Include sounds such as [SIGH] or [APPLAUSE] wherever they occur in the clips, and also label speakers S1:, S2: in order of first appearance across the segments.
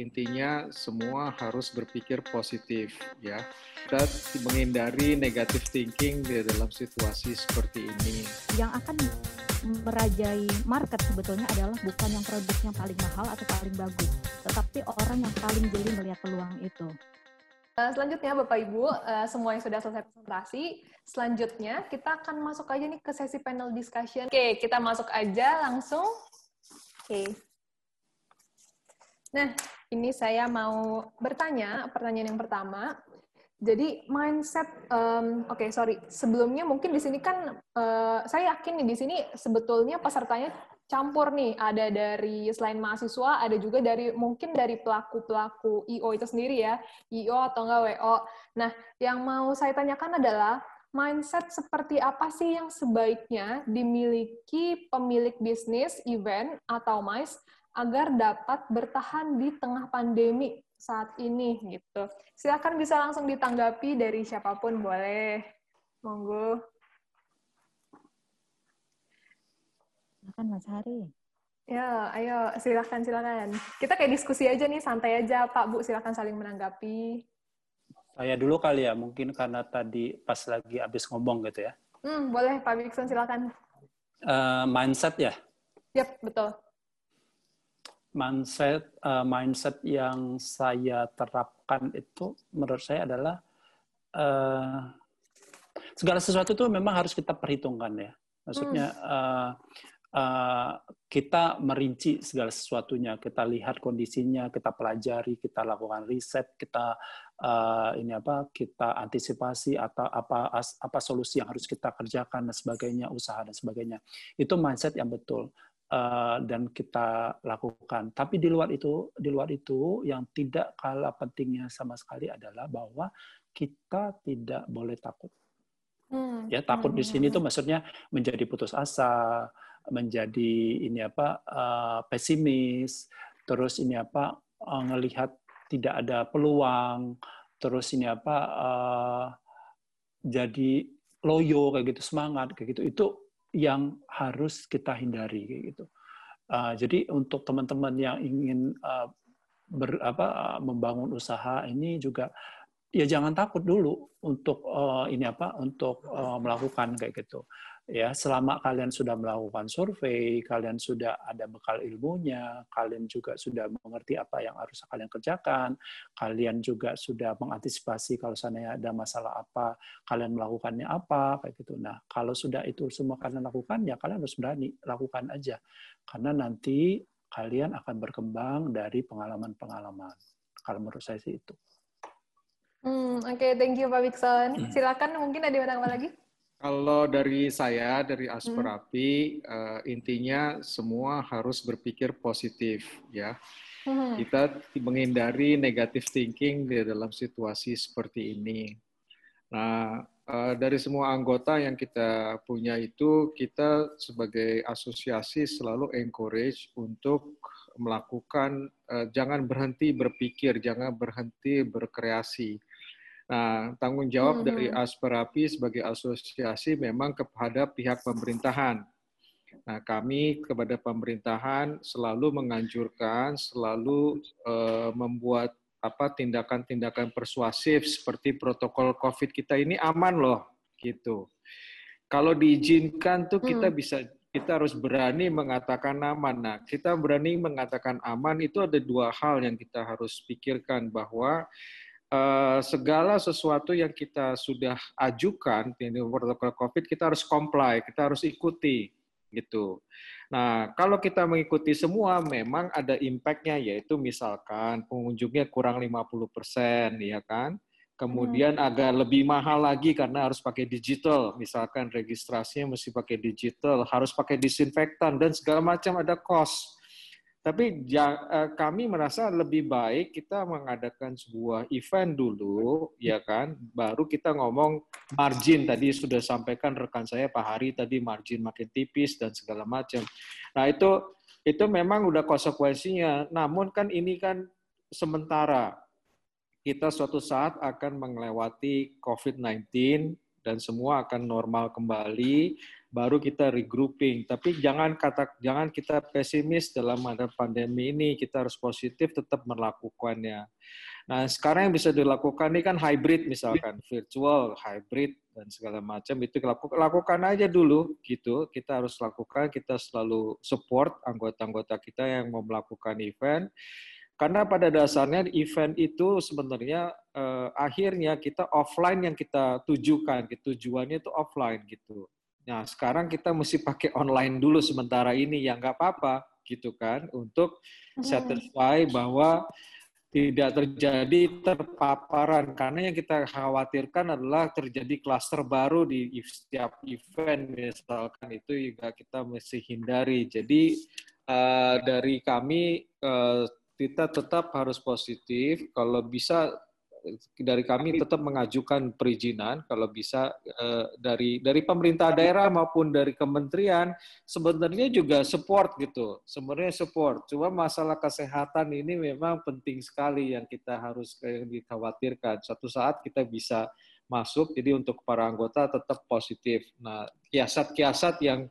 S1: intinya semua harus berpikir positif ya. Kita menghindari negative thinking di dalam situasi seperti ini.
S2: Yang akan merajai market sebetulnya adalah bukan yang produknya paling mahal atau paling bagus, tetapi orang yang paling jeli melihat peluang itu.
S3: Eh, selanjutnya Bapak Ibu, eh, semua yang sudah selesai presentasi, selanjutnya kita akan masuk aja nih ke sesi panel discussion. Oke, kita masuk aja langsung. Oke. Nah, ini saya mau bertanya, pertanyaan yang pertama. Jadi mindset, um, oke okay, sorry, sebelumnya mungkin di sini kan uh, saya yakin nih di sini sebetulnya pesertanya campur nih, ada dari selain mahasiswa, ada juga dari mungkin dari pelaku pelaku IO itu sendiri ya, IO atau enggak WO. Nah, yang mau saya tanyakan adalah mindset seperti apa sih yang sebaiknya dimiliki pemilik bisnis, event atau MICE agar dapat bertahan di tengah pandemi saat ini gitu. Silakan bisa langsung ditanggapi dari siapa pun boleh. Monggo.
S2: Silakan Mas Hari.
S3: Ya, ayo silakan silakan. Kita kayak diskusi aja nih, santai aja Pak Bu, silakan saling menanggapi.
S4: Saya dulu kali ya, mungkin karena tadi pas lagi habis ngomong gitu ya.
S3: Hmm, boleh Pak Bikson silakan.
S4: Uh, mindset ya?
S3: Yap, betul
S4: mindset uh, mindset yang saya terapkan itu menurut saya adalah uh, segala sesuatu itu memang harus kita perhitungkan ya. Maksudnya uh, uh, kita merinci segala sesuatunya kita lihat kondisinya kita pelajari kita lakukan riset kita uh, ini apa kita antisipasi atau apa apa solusi yang harus kita kerjakan dan sebagainya usaha dan sebagainya. Itu mindset yang betul uh, dan kita lakukan. Tapi di luar itu, di luar itu yang tidak kalah pentingnya sama sekali adalah bahwa kita tidak boleh takut. Hmm. Ya takut hmm. di sini itu maksudnya menjadi putus asa, menjadi ini apa uh, pesimis, terus ini apa uh, ngelihat tidak ada peluang, terus ini apa uh, jadi loyo kayak gitu semangat kayak gitu itu yang harus kita hindari gitu. Uh, jadi untuk teman-teman yang ingin uh, ber, apa, membangun usaha ini juga ya jangan takut dulu untuk uh, ini apa untuk uh, melakukan kayak gitu ya selama kalian sudah melakukan survei, kalian sudah ada bekal ilmunya, kalian juga sudah mengerti apa yang harus kalian kerjakan, kalian juga sudah mengantisipasi kalau sana ada masalah apa, kalian melakukannya apa kayak gitu. Nah, kalau sudah itu semua kalian lakukan ya kalian harus berani lakukan aja. Karena nanti kalian akan berkembang dari pengalaman-pengalaman. Kalau menurut saya sih itu.
S3: Hmm, Oke, okay, thank you Pak Wikson. Hmm. Silakan mungkin ada yang lagi.
S1: Kalau dari saya, dari Asperapi, hmm. uh, intinya semua harus berpikir positif, ya. Hmm. Kita menghindari negative thinking di dalam situasi seperti ini. Nah, uh, dari semua anggota yang kita punya itu, kita sebagai asosiasi selalu encourage untuk melakukan, uh, jangan berhenti berpikir, jangan berhenti berkreasi Nah, tanggung jawab hmm. dari Asperapi sebagai asosiasi memang kepada pihak pemerintahan. Nah, kami kepada pemerintahan selalu menganjurkan, selalu uh, membuat apa tindakan-tindakan persuasif seperti protokol COVID kita ini aman loh, gitu. Kalau diizinkan tuh kita hmm. bisa kita harus berani mengatakan aman. Nah, kita berani mengatakan aman itu ada dua hal yang kita harus pikirkan bahwa uh, segala sesuatu yang kita sudah ajukan di protokol COVID kita harus comply, kita harus ikuti gitu. Nah, kalau kita mengikuti semua memang ada impact-nya yaitu misalkan pengunjungnya kurang 50%, ya kan? Kemudian hmm. agak lebih mahal lagi karena harus pakai digital, misalkan registrasinya mesti pakai digital, harus pakai disinfektan dan segala macam ada cost. Tapi ja, eh, kami merasa lebih baik kita mengadakan sebuah event dulu, ya kan? Baru kita ngomong margin tadi sudah sampaikan rekan saya Pak Hari tadi margin makin tipis dan segala macam. Nah itu itu memang udah konsekuensinya. Namun kan ini kan sementara. Kita suatu saat akan melewati COVID-19 dan semua akan normal kembali baru kita regrouping. Tapi jangan kata jangan kita pesimis dalam ada pandemi ini, kita harus positif tetap melakukannya. Nah, sekarang yang bisa dilakukan ini kan hybrid misalkan, virtual, hybrid dan segala macam itu lakukan, lakukan aja dulu gitu. Kita harus lakukan, kita selalu support anggota-anggota kita yang mau melakukan event. Karena pada dasarnya event itu sebenarnya eh, akhirnya kita offline yang kita tujukan, gitu. tujuannya itu offline gitu. Nah, sekarang kita mesti pakai online dulu sementara ini, ya nggak apa-apa, gitu kan, untuk hmm. satisfy bahwa tidak terjadi terpaparan. Karena yang kita khawatirkan adalah terjadi klaster baru di setiap event misalkan itu juga kita mesti hindari. Jadi uh, dari kami uh, kita tetap harus positif. Kalau bisa dari kami tetap mengajukan perizinan kalau bisa eh, dari dari pemerintah daerah maupun dari kementerian sebenarnya juga support gitu sebenarnya support. Cuma masalah kesehatan ini memang penting sekali yang kita harus yang dikhawatirkan. Suatu saat kita bisa masuk jadi untuk para anggota tetap positif. Nah kiasat-kiasat yang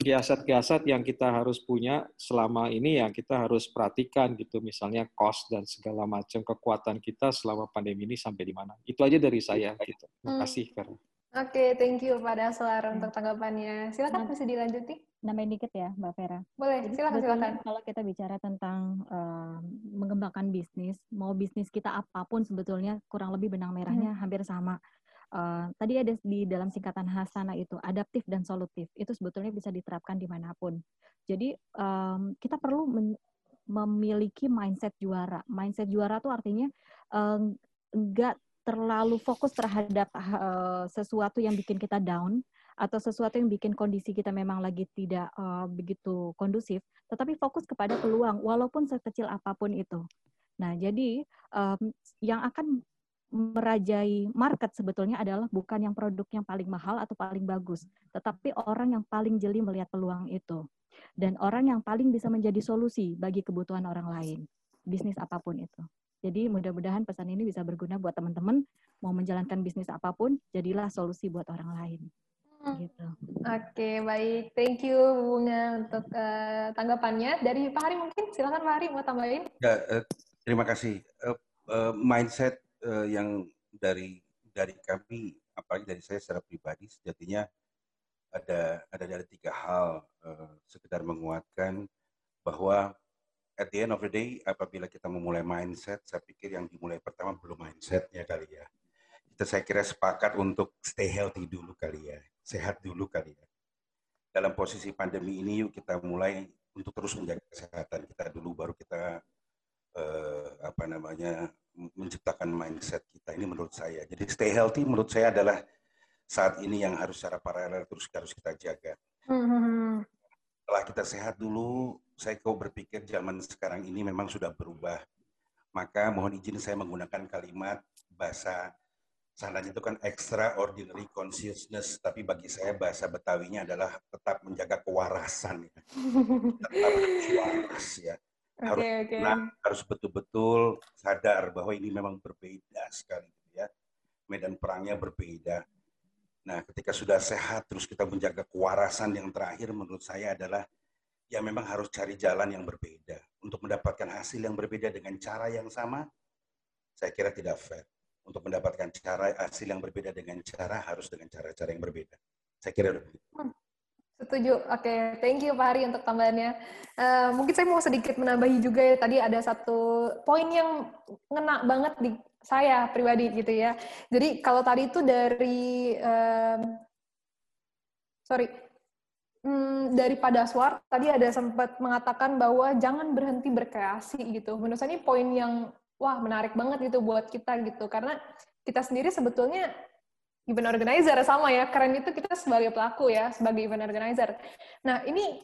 S1: kiasat-kiasat yang kita harus punya selama ini yang kita harus perhatikan gitu misalnya cost dan segala macam kekuatan kita selama pandemi ini sampai di mana itu aja dari saya gitu terima hmm. kasih
S3: hmm. Oke, okay, thank you Pak Daslar hmm. untuk tanggapannya. Silakan bisa dilanjuti.
S2: Nambahin dikit ya, Mbak Vera.
S3: Boleh, silakan silakan.
S2: Kalau kita bicara tentang uh, mengembangkan bisnis, mau bisnis kita apa pun sebetulnya kurang lebih benang merahnya hmm. hampir sama Uh, tadi ada di dalam singkatan Hasana itu adaptif dan solutif itu sebetulnya bisa diterapkan di mana pun. Jadi um, kita perlu memiliki mindset juara. Mindset juara itu artinya enggak uh, terlalu fokus terhadap uh, sesuatu yang bikin kita down atau sesuatu yang bikin kondisi kita memang lagi tidak uh, begitu kondusif, tetapi fokus kepada peluang walaupun sekecil apa pun itu. Nah, jadi um, yang akan merajai market sebetulnya adalah bukan yang produk yang paling mahal atau paling bagus, tetapi orang yang paling jeli melihat peluang itu. Dan orang yang paling bisa menjadi solusi bagi kebutuhan orang lain, bisnis apa pun itu. Jadi mudah-mudahan pesan ini bisa berguna buat teman-teman mau menjalankan bisnis apa pun, jadilah solusi buat orang lain.
S3: Hmm. Gitu. Oke, baik. Thank you Bunga untuk uh, tanggapannya. Dari Pak Hari mungkin, silakan Pak Hari mau tambahin.
S5: Ya, uh, terima kasih. Uh, uh, mindset uh, yang dari dari kami apalagi dari saya secara pribadi sejatinya ada ada dari tiga hal uh, sekedar menguatkan bahwa at the end of the day apabila kita memulai mindset saya pikir yang dimulai pertama belum mindsetnya kali ya. Kita saya kira sepakat untuk stay healthy dulu kali ya sehat dulu kali ya. Dalam posisi pandemi ini yuk kita mulai untuk terus menjaga kesehatan kita dulu baru kita uh, apa namanya menciptakan mindset kita ini menurut saya. Jadi stay healthy menurut saya adalah saat ini yang harus secara paralel terus harus kita jaga. Mm-hmm. Setelah kita sehat dulu, saya kau berpikir zaman sekarang ini memang sudah berubah. Maka mohon izin saya menggunakan kalimat bahasa sananya itu kan extraordinary consciousness, tapi bagi saya bahasa Betawinya adalah tetap menjaga kewarasan ya. [LAUGHS] tetap waras ya harus okay, okay. Nah, harus betul-betul sadar bahwa ini memang berbeda sekali gitu ya. Medan perangnya berbeda. Nah ketika sudah sehat terus kita menjaga kewarasan yang terakhir menurut saya adalah ya memang harus cari jalan yang berbeda. Untuk mendapatkan hasil yang berbeda dengan cara yang sama saya kira tidak fair. Untuk mendapatkan cara hasil yang berbeda dengan cara harus dengan cara-cara yang berbeda. Saya kira begitu. Hmm.
S3: Setuju. Oke, okay. thank you Pak Hari untuk tambahannya. Uh, mungkin saya mau sedikit menambahi juga ya. Tadi ada satu poin yang ngena banget di saya pribadi gitu ya. Jadi kalau tadi itu dari, uh, sorry, hmm, dari Pak Daswar, tadi ada sempat mengatakan bahwa jangan berhenti berkreasi gitu. Menurut saya ini poin yang wah menarik banget gitu buat kita gitu. Karena kita sendiri sebetulnya event organizer sama ya keren itu kita sebagai pelaku ya sebagai event organizer nah ini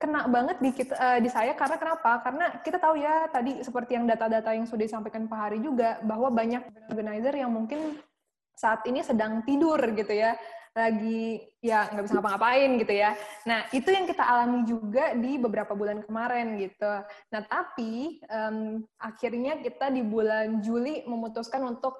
S3: kena banget di kita uh, di saya karena kenapa karena kita tahu ya tadi seperti yang data-data yang sudah disampaikan Pak Hari juga bahwa banyak event organizer yang mungkin saat ini sedang tidur gitu ya lagi ya nggak bisa ngapa-ngapain gitu ya. Nah itu yang kita alami juga di beberapa bulan kemarin gitu. Nah tapi um, akhirnya kita di bulan Juli memutuskan untuk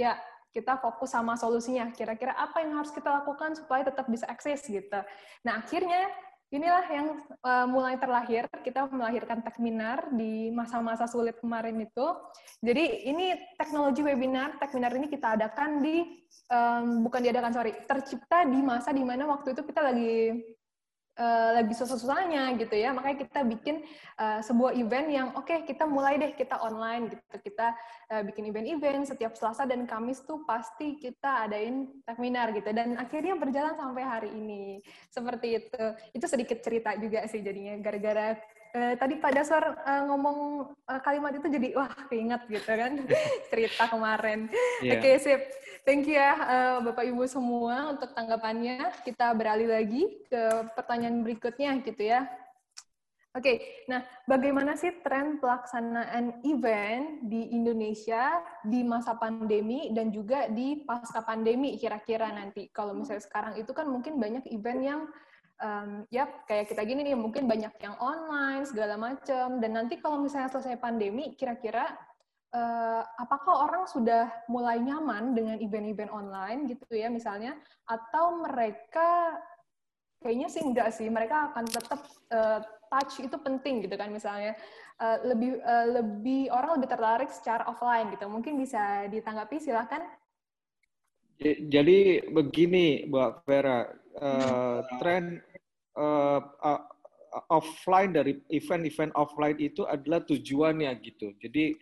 S3: ya kita fokus sama solusinya. Kira-kira apa yang harus kita lakukan supaya tetap bisa eksis gitu. Nah, akhirnya inilah yang uh, mulai terlahir. Kita melahirkan Techminar di masa-masa sulit kemarin itu. Jadi ini teknologi webinar, Techminar ini kita adakan di um, bukan diadakan sorry, tercipta di masa di mana waktu itu kita lagi uh, lagi susah-susahnya gitu ya. Makanya kita bikin uh, sebuah event yang oke okay, kita mulai deh kita online gitu. Kita uh, bikin event-event setiap Selasa dan Kamis tuh pasti kita adain seminar gitu. Dan akhirnya berjalan sampai hari ini. Seperti itu. Itu sedikit cerita juga sih jadinya. Gara-gara uh, tadi Pak Daswar uh, ngomong uh, kalimat itu jadi wah keinget gitu kan. [LAUGHS] Cerita kemarin. Yeah. oke okay, sip Thank you ya uh, Bapak Ibu semua untuk tanggapannya. Kita beralih lagi ke pertanyaan berikutnya gitu ya. Oke, okay, nah bagaimana sih tren pelaksanaan event di Indonesia di masa pandemi dan juga di pasca pandemi kira-kira nanti? Kalau misalnya sekarang itu kan mungkin banyak event yang um, ya kayak kita gini nih mungkin banyak yang online segala macam dan nanti kalau misalnya selesai pandemi kira-kira uh, apakah orang sudah mulai nyaman dengan event-event online gitu ya misalnya? Atau mereka kayaknya sih enggak sih mereka akan tetap uh, touch itu penting gitu kan misalnya. Uh, lebih uh, lebih orang lebih tertarik secara offline gitu. Mungkin bisa ditanggapi silahkan
S1: jadi begini Mbak Vera uh, tren uh, uh, offline dari event-event offline itu adalah tujuannya gitu. Jadi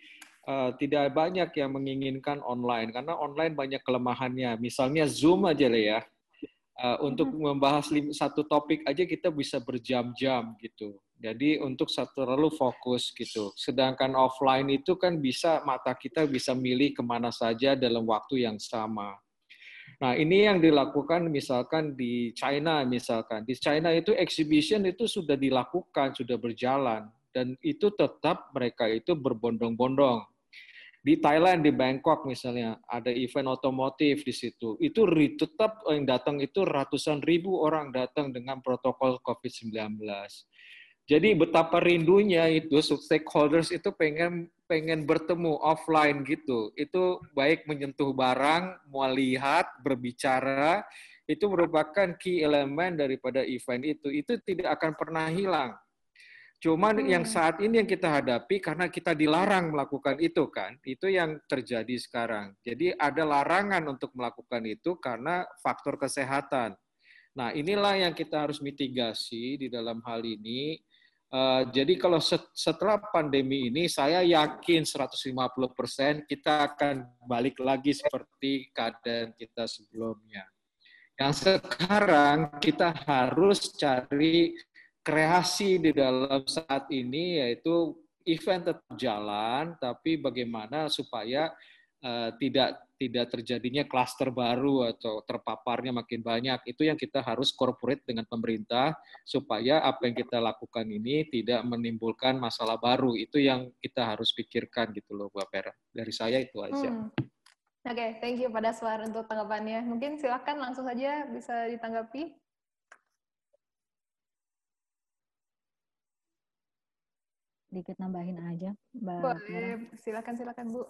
S1: uh, tidak banyak yang menginginkan online karena online banyak kelemahannya. Misalnya Zoom aja lah ya. Uh, untuk membahas satu topik aja kita bisa berjam-jam gitu. Jadi untuk satu terlalu fokus gitu. Sedangkan offline itu kan bisa mata kita bisa milih ke mana saja dalam waktu yang sama. Nah ini yang dilakukan misalkan di China misalkan. Di China itu exhibition itu sudah dilakukan, sudah berjalan. Dan itu tetap mereka itu berbondong-bondong di Thailand di Bangkok misalnya ada event otomotif di situ. Itu tetap yang datang itu ratusan ribu orang datang dengan protokol COVID-19 jadi betapa rindunya itu stakeholders itu pengen pengen bertemu offline gitu. Itu baik menyentuh barang mau lihat berbicara itu merupakan key elemen daripada event itu. Itu tidak akan pernah hilang Cuman hmm. yang saat ini yang kita hadapi karena kita dilarang melakukan itu kan, itu yang terjadi sekarang. Jadi ada larangan untuk melakukan itu karena faktor kesehatan. Nah inilah yang kita harus mitigasi di dalam hal ini. Uh, jadi kalau setelah pandemi ini, saya yakin 150% kita akan balik lagi seperti keadaan kita sebelumnya. Yang sekarang kita harus cari kreasi di dalam saat ini yaitu event tetap jalan, tapi bagaimana supaya uh, tidak tidak terjadinya klaster baru atau terpaparnya makin banyak. Itu yang kita harus corporate dengan pemerintah supaya apa yang kita lakukan ini tidak menimbulkan masalah baru. Itu yang kita harus pikirkan gitu loh, Bu Pera. Dari saya itu aja. Hmm.
S3: Oke, okay, thank you pada suara untuk tanggapannya. Mungkin silakan langsung saja bisa ditanggapi.
S2: Sedikit nambahin aja,
S3: Mbak. Boleh, silakan silakan Bu.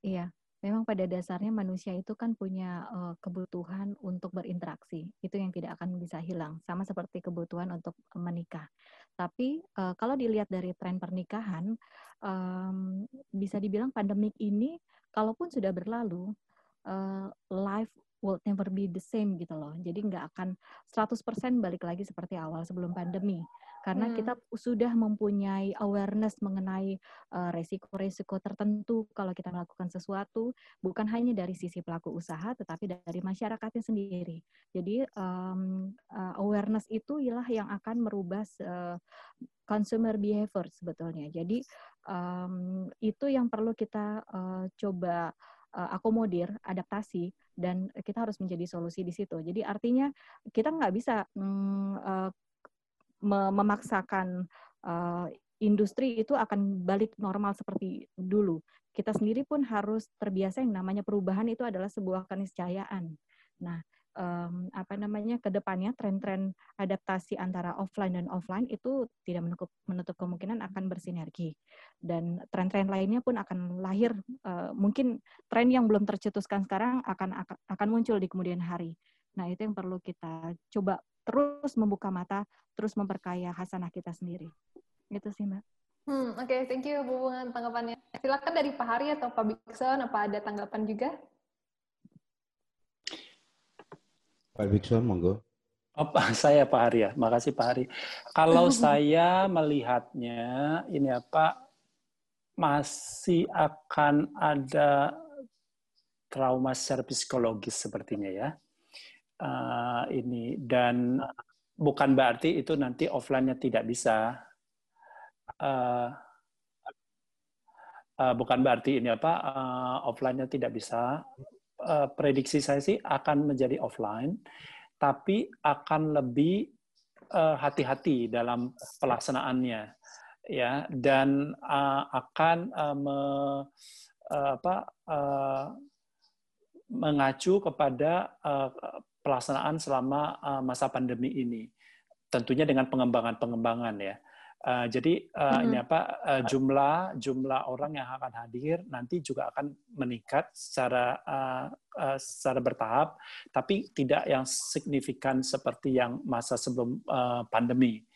S2: Iya, memang pada dasarnya manusia itu kan punya uh, kebutuhan untuk berinteraksi. Itu yang tidak akan bisa hilang, sama seperti kebutuhan untuk menikah. Tapi uh, kalau dilihat dari tren pernikahan, um, bisa dibilang pandemik ini, kalaupun sudah berlalu, uh, life will never be the same gitu loh. Jadi nggak akan 100% balik lagi seperti awal sebelum pandemi karena hmm. kita sudah mempunyai awareness mengenai uh, resiko-resiko tertentu kalau kita melakukan sesuatu bukan hanya dari sisi pelaku usaha tetapi dari masyarakatnya sendiri. Jadi um, uh, awareness itu ialah yang akan merubah uh, consumer behavior sebetulnya. Jadi um, itu yang perlu kita uh, coba uh, akomodir, adaptasi, dan kita harus menjadi solusi di situ. Jadi artinya kita nggak bisa mm, uh, memaksakan uh, industri itu akan balik normal seperti dulu. Kita sendiri pun harus terbiasa yang namanya perubahan itu adalah sebuah keniscayaan. Nah, um, apa namanya ke depannya tren-tren adaptasi antara offline dan offline itu tidak menutup, menutup kemungkinan akan bersinergi dan tren-tren lainnya pun akan lahir uh, mungkin tren yang belum tercetuskan sekarang akan akan muncul di kemudian hari. Nah itu yang perlu kita coba terus membuka mata, terus memperkaya hasanah kita sendiri. Gitu sih mbak.
S3: Hmm, Oke, okay. thank you Bu tanggapannya. Silakan dari Pak Hari atau Pak Bikson, apa ada tanggapan juga?
S5: Pak Bikson, monggo.
S4: Oh, [LAUGHS] saya Pak Hari ya, makasih Pak Hari. Kalau [LAUGHS] saya melihatnya ini apa masih akan ada trauma secara psikologis sepertinya ya. Uh, ini. Dan bukan berarti itu nanti offline-nya tidak bisa. Uh, uh, bukan berarti ini apa uh, offline-nya tidak bisa. Uh, prediksi saya sih akan menjadi offline, tapi akan lebih uh, hati-hati dalam pelaksanaannya, ya, dan uh, akan uh, me, uh, apa, uh, mengacu kepada uh, pelaksanaan selama uh, masa pandemi ini, tentunya dengan pengembangan-pengembangan ya. Uh, jadi uh, mm-hmm. ini apa uh, jumlah jumlah orang yang akan hadir nanti juga akan meningkat secara uh, uh, secara bertahap, tapi tidak yang signifikan seperti yang masa sebelum uh, pandemi.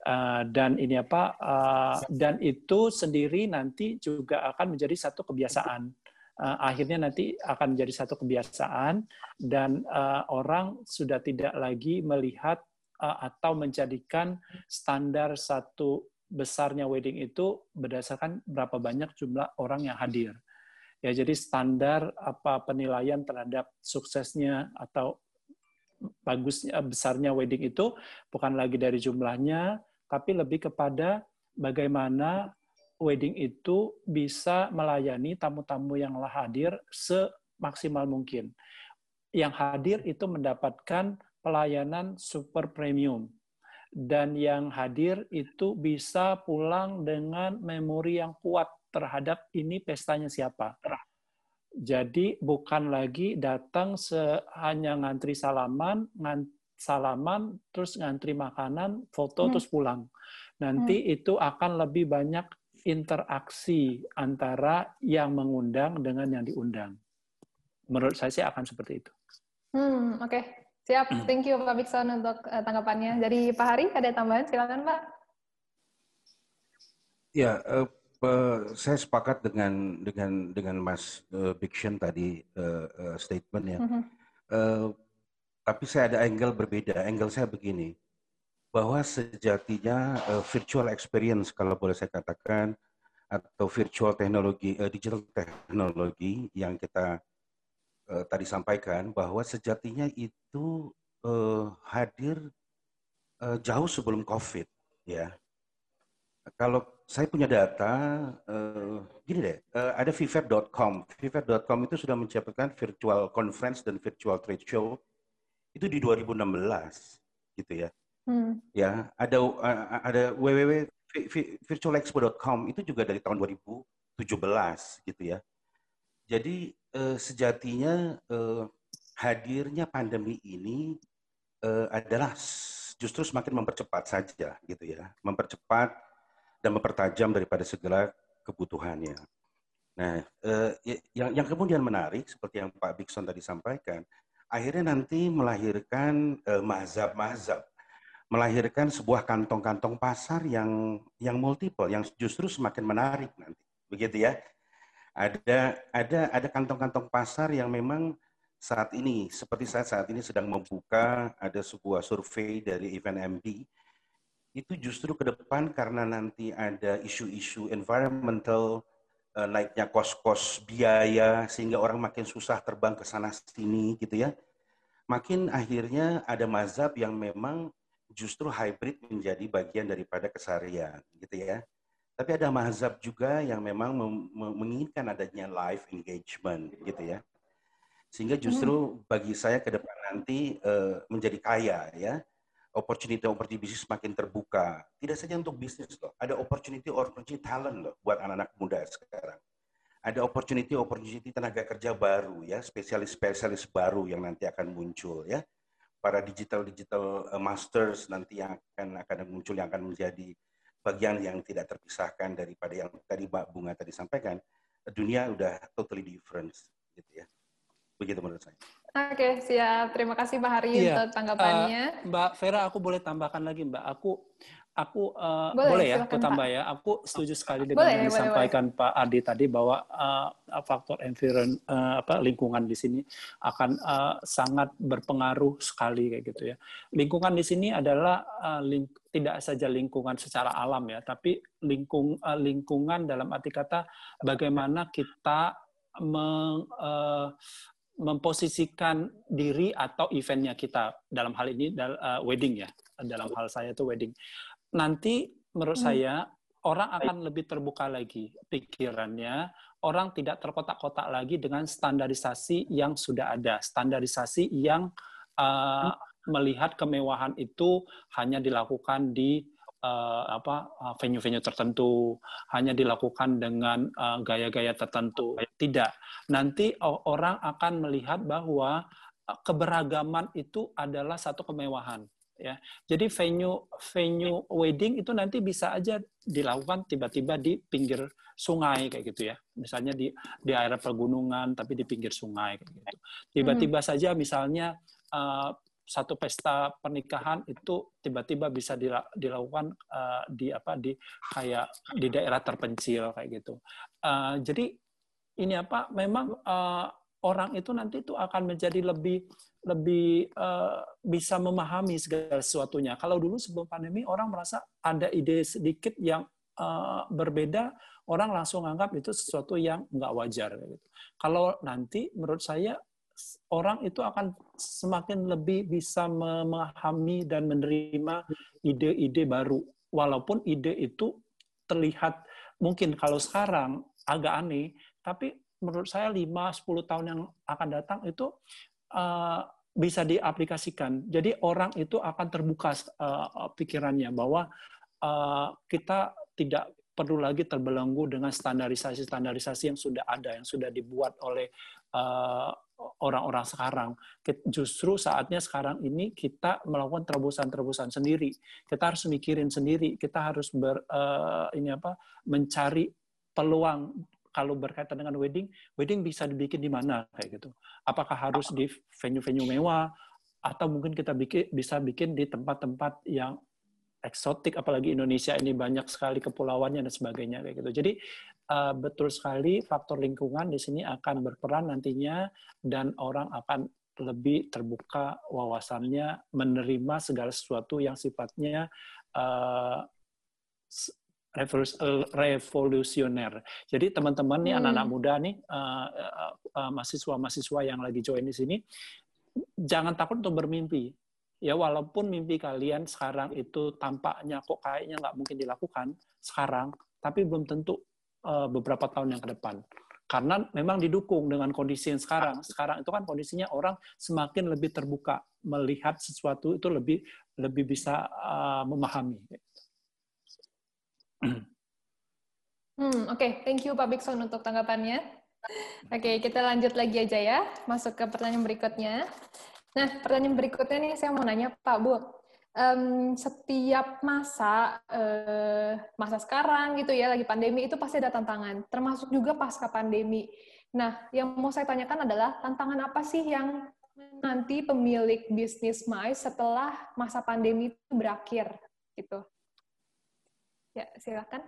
S4: Uh, dan ini apa uh, dan itu sendiri nanti juga akan menjadi satu kebiasaan. Uh, akhirnya nanti akan menjadi satu kebiasaan dan uh, orang sudah tidak lagi melihat Eh, atau menjadikan standar satu besarnya wedding itu berdasarkan berapa banyak jumlah orang yang hadir. Ya, jadi standar apa penilaian terhadap suksesnya atau bagusnya besarnya wedding itu bukan lagi dari jumlahnya, tapi lebih kepada bagaimana wedding itu bisa melayani tamu-tamu yang hadir semaksimal mungkin. Yang hadir itu mendapatkan pelayanan super premium. Dan yang hadir itu bisa pulang dengan memori yang kuat terhadap ini pestanya siapa. Jadi bukan lagi datang hanya ngantri salaman, ngantri salaman, terus ngantri makanan, foto, hmm. terus pulang. Nanti hmm. itu akan lebih banyak interaksi antara yang mengundang dengan yang diundang. Menurut saya sih akan seperti itu.
S3: Hmm, Oke, okay. Siap, hmm. thank you Pak Bikson untuk uh, tanggapannya. Dari Pak Hari, ada tambahan? Silakan Pak.
S5: Ya, uh, uh, saya sepakat dengan dengan dengan Mas uh, Bikson tadi uh, uh, statement ya. Mm -hmm. uh, tapi saya ada angle berbeda. Angle saya begini, bahwa sejatinya uh, virtual experience kalau boleh saya katakan atau virtual teknologi, uh, digital teknologi yang kita uh, tadi sampaikan bahwa sejatinya itu uh, hadir uh, jauh sebelum COVID, ya. Kalau saya punya data, uh, gini deh, uh, ada viver.com. Viver.com itu sudah menciptakan virtual conference dan virtual trade show itu di 2016, gitu ya. Hmm. Ya, ada ada www virtualexpo.com itu juga dari tahun 2017 gitu ya. Jadi eh, sejatinya eh, hadirnya pandemi ini eh, adalah justru semakin mempercepat saja gitu ya, mempercepat dan mempertajam daripada segala kebutuhannya. Nah, eh, ya, yang yang kemudian menarik seperti yang Pak Bikson tadi sampaikan, akhirnya nanti melahirkan eh, mazhab-mazhab, melahirkan sebuah kantong-kantong pasar yang yang multiple, yang justru semakin menarik nanti, begitu ya. Ada ada ada kantong-kantong pasar yang memang saat ini seperti saya saat ini sedang membuka ada sebuah survei dari Event MD itu justru ke depan karena nanti ada isu-isu environmental uh, naiknya kos-kos biaya sehingga orang makin susah terbang ke sana sini gitu ya. Makin akhirnya ada mazhab yang memang justru hybrid menjadi bagian daripada keseharian gitu ya. Tapi ada mazhab juga yang memang menginginkan adanya live engagement gitu ya. Sehingga justru bagi saya ke depan nanti uh, menjadi kaya ya. Opportunity opportunity bisnis semakin terbuka. Tidak saja untuk bisnis loh, ada opportunity opportunity talent loh buat anak-anak muda sekarang. ada opportunity-opportunity tenaga kerja baru ya, spesialis-spesialis baru yang nanti akan muncul ya. Para digital-digital eh, masters nanti yang akan akan muncul yang akan menjadi bagian yang tidak terpisahkan daripada yang tadi Mbak Bunga tadi sampaikan. Dunia udah totally different gitu ya. Begitu menurut saya.
S3: Oke, siap. Terima kasih Pak Hari iya. untuk tanggapannya.
S4: Uh, Mbak Vera, aku boleh tambahkan lagi, Mbak. Aku aku uh, boleh, boleh ya aku tambah ya. Aku setuju sekali dengan boleh, yang disampaikan boleh. Pak Adi tadi bahwa uh, faktor environment uh, apa lingkungan di sini akan uh, sangat berpengaruh sekali kayak gitu ya. Lingkungan di sini adalah uh, ling tidak saja lingkungan secara alam ya tapi lingkung uh, lingkungan dalam arti kata bagaimana kita meng, uh, memposisikan diri atau eventnya kita. Dalam hal ini uh, wedding ya. Dalam hal saya itu wedding nanti menurut hmm. saya orang akan lebih terbuka lagi pikirannya, orang tidak terkotak-kotak lagi dengan standarisasi yang sudah ada, standarisasi yang uh, melihat kemewahan itu hanya dilakukan di uh, apa venue-venue tertentu, hanya dilakukan dengan gaya-gaya uh, tertentu. Tidak, nanti orang akan melihat bahwa keberagaman itu adalah satu kemewahan ya. Jadi venue venue wedding itu nanti bisa aja dilakukan tiba-tiba di pinggir sungai kayak gitu ya. Misalnya di di area pegunungan tapi di pinggir sungai kayak gitu. Tiba-tiba hmm. saja misalnya uh, satu pesta pernikahan itu tiba-tiba bisa dilakukan uh, di apa di kayak di daerah terpencil kayak gitu. Uh, jadi ini apa memang uh, orang itu nanti itu akan menjadi lebih lebih uh, bisa memahami segala sesuatunya. Kalau dulu sebelum pandemi orang merasa ada ide sedikit yang uh, berbeda, orang langsung anggap itu sesuatu yang nggak wajar. Gitu. Kalau nanti menurut saya orang itu akan semakin lebih bisa memahami dan menerima ide-ide baru, walaupun ide itu terlihat mungkin kalau sekarang agak aneh, tapi menurut saya 5-10 tahun yang akan datang itu uh, bisa diaplikasikan. Jadi orang itu akan terbuka uh, pikirannya bahwa uh, kita tidak perlu lagi terbelenggu dengan standarisasi-standarisasi yang sudah ada, yang sudah dibuat oleh orang-orang uh, sekarang. Justru saatnya sekarang ini kita melakukan terobosan-terobosan sendiri. Kita harus mikirin sendiri. Kita harus ber, uh, ini apa mencari peluang kalau berkaitan dengan wedding, wedding bisa dibikin di mana kayak gitu. Apakah harus di venue-venue mewah atau mungkin kita bikin bisa bikin di tempat-tempat yang eksotik apalagi Indonesia ini banyak sekali kepulauannya dan sebagainya kayak gitu. Jadi uh, betul sekali faktor lingkungan di sini akan berperan nantinya dan orang akan lebih terbuka wawasannya menerima segala sesuatu yang sifatnya uh, revolusioner. Jadi teman-teman nih anak-anak hmm. muda nih uh, uh, uh, mahasiswa-mahasiswa yang lagi join di sini jangan takut untuk bermimpi. Ya walaupun mimpi kalian sekarang itu tampaknya kok kayaknya nggak mungkin dilakukan sekarang, tapi belum tentu uh, beberapa tahun yang ke depan. Karena memang didukung dengan kondisi yang sekarang. Sekarang itu kan kondisinya orang semakin lebih terbuka melihat sesuatu itu lebih lebih bisa uh, memahami.
S3: Hmm, oke, okay. thank you Pak Bikson untuk tanggapannya. Oke, okay, kita lanjut lagi aja ya, masuk ke pertanyaan berikutnya. Nah, pertanyaan berikutnya nih saya mau nanya Pak Bu, um, setiap masa uh, masa sekarang gitu ya, lagi pandemi itu pasti ada tantangan, termasuk juga pasca pandemi. Nah, yang mau saya tanyakan adalah tantangan apa sih yang nanti pemilik bisnis MICE setelah masa pandemi itu berakhir gitu? Ya, silakan.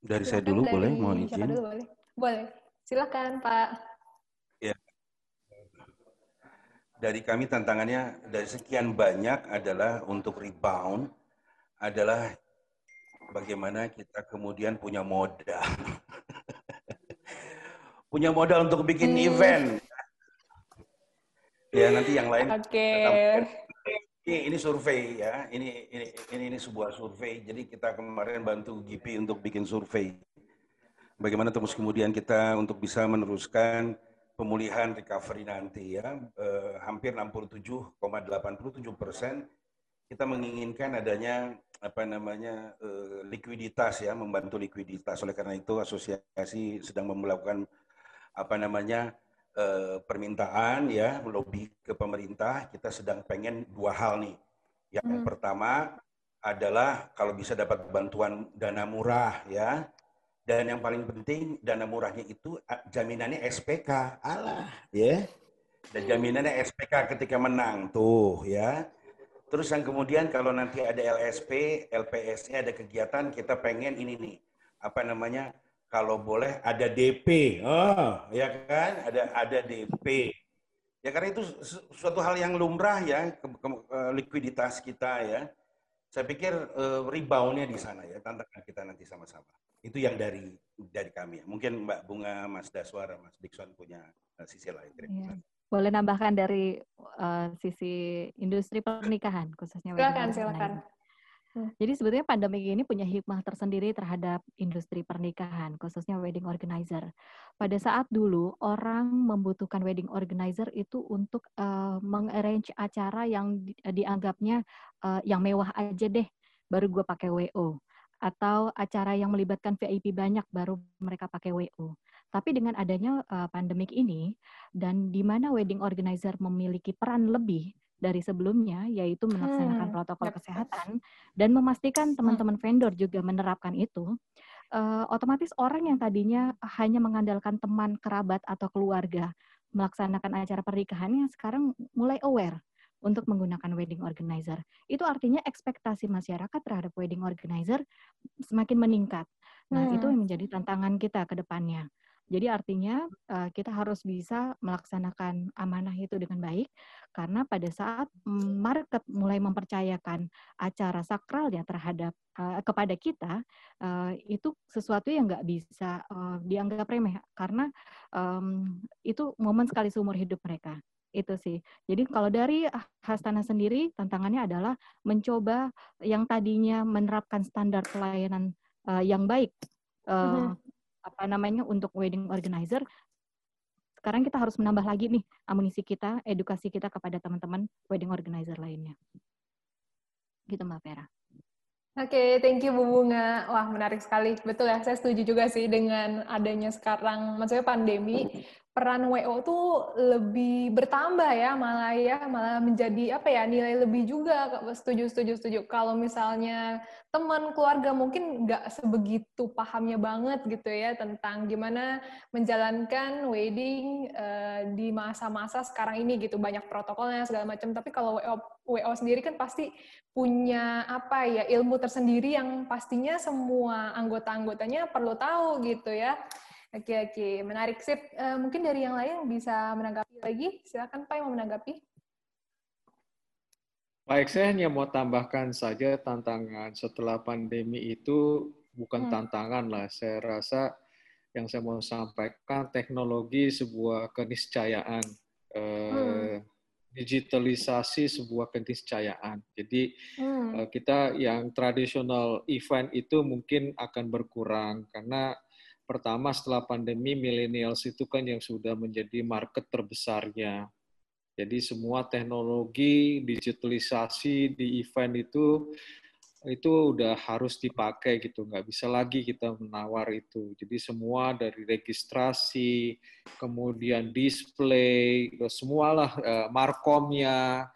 S5: Dari silakan saya dulu dari, boleh, mohon izin.
S3: Dulu, boleh. boleh, silakan Pak.
S5: Ya. Dari kami tantangannya dari sekian banyak adalah untuk rebound adalah bagaimana kita kemudian punya modal. [LAUGHS] punya modal untuk bikin hmm. event ya nanti yang lain.
S3: Oke. Okay.
S5: Ini, ini survei ya, ini, ini ini ini sebuah survei. Jadi kita kemarin bantu GP untuk bikin survei. Bagaimana terus kemudian kita untuk bisa meneruskan pemulihan recovery nanti ya, eh, hampir 67,87 persen kita menginginkan adanya apa namanya uh, likuiditas ya, membantu likuiditas. Oleh karena itu asosiasi sedang melakukan apa namanya uh, permintaan ya, lobby ke pemerintah. Kita sedang pengen dua hal nih. Yang hmm. pertama adalah kalau bisa dapat bantuan dana murah ya. Dan yang paling penting dana murahnya itu jaminannya SPK. Alah, ya. Dan jaminannya SPK ketika menang tuh ya Terus yang kemudian kalau nanti ada LSP, LPS-nya ada kegiatan, kita pengen ini nih, apa namanya, kalau boleh ada DP, oh ya kan, ada ada DP. Ya karena itu suatu hal yang lumrah ya, ke, ke, likuiditas kita ya. Saya pikir uh, reboundnya di sana ya, tantangan kita nanti sama-sama. Itu yang dari dari kami. Mungkin Mbak Bunga, Mas Daswara, Mas Dixon punya uh, sisi lain. Terima
S2: kasih. Yeah. Boleh nambahkan dari uh, sisi industri pernikahan khususnya
S3: silakan silakan.
S2: Hmm. Jadi sebetulnya pandemi ini punya hikmah tersendiri terhadap industri pernikahan, khususnya wedding organizer. Pada saat dulu orang membutuhkan wedding organizer itu untuk uh, mengarrange acara yang di, dianggapnya uh, yang mewah aja deh, baru gue pakai WO. Atau acara yang melibatkan VIP banyak, baru mereka pakai WO. Tapi dengan adanya uh, pandemik ini dan di mana wedding organizer memiliki peran lebih dari sebelumnya yaitu melaksanakan hmm. protokol kesehatan dan memastikan hmm. teman-teman vendor juga menerapkan itu uh, otomatis orang yang tadinya hanya mengandalkan teman kerabat atau keluarga melaksanakan acara pernikahannya sekarang mulai aware untuk menggunakan wedding organizer. Itu artinya ekspektasi masyarakat terhadap wedding organizer semakin meningkat. Nah, hmm. itu yang menjadi tantangan kita ke depannya. Jadi artinya uh, kita harus bisa melaksanakan amanah itu dengan baik karena pada saat market mulai mempercayakan acara sakralnya terhadap uh, kepada kita uh, itu sesuatu yang nggak bisa uh, dianggap remeh karena um, itu momen sekali seumur hidup mereka itu sih. Jadi kalau dari Hastana sendiri tantangannya adalah mencoba yang tadinya menerapkan standar pelayanan uh, yang baik uh, apa namanya untuk wedding organizer sekarang kita harus menambah lagi nih amunisi kita, edukasi kita kepada teman-teman wedding organizer lainnya. Gitu Mbak Vera.
S3: Oke, okay, thank you Bu Bunga. Wah, menarik sekali. Betul ya, saya setuju juga sih dengan adanya sekarang, maksudnya pandemi, peran WO tuh lebih bertambah ya malah ya malah menjadi apa ya nilai lebih juga. Setuju setuju setuju. Kalau misalnya teman keluarga mungkin nggak sebegitu pahamnya banget gitu ya tentang gimana menjalankan wedding uh, di masa-masa sekarang ini gitu. Banyak protokolnya segala macam. Tapi kalau WO WO sendiri kan pasti punya apa ya ilmu tersendiri yang pastinya semua anggota-anggotanya perlu tahu gitu ya Oke, oke. Menarik. Sip. Uh, mungkin dari yang lain bisa menanggapi lagi. Silakan Pak yang mau menanggapi.
S1: Baik, saya hanya mau tambahkan saja tantangan setelah pandemi itu bukan hmm. tantangan lah. Saya rasa yang saya mau sampaikan teknologi sebuah keniscayaan. Eh, hmm. digitalisasi sebuah keniscayaan. Jadi hmm. Eh, kita yang tradisional event itu mungkin akan berkurang karena pertama setelah pandemi millennials itu kan yang sudah menjadi market terbesarnya. Jadi semua teknologi digitalisasi di event itu itu udah harus dipakai gitu, nggak bisa lagi kita menawar itu. Jadi semua dari registrasi, kemudian display, semualah uh, markomnya,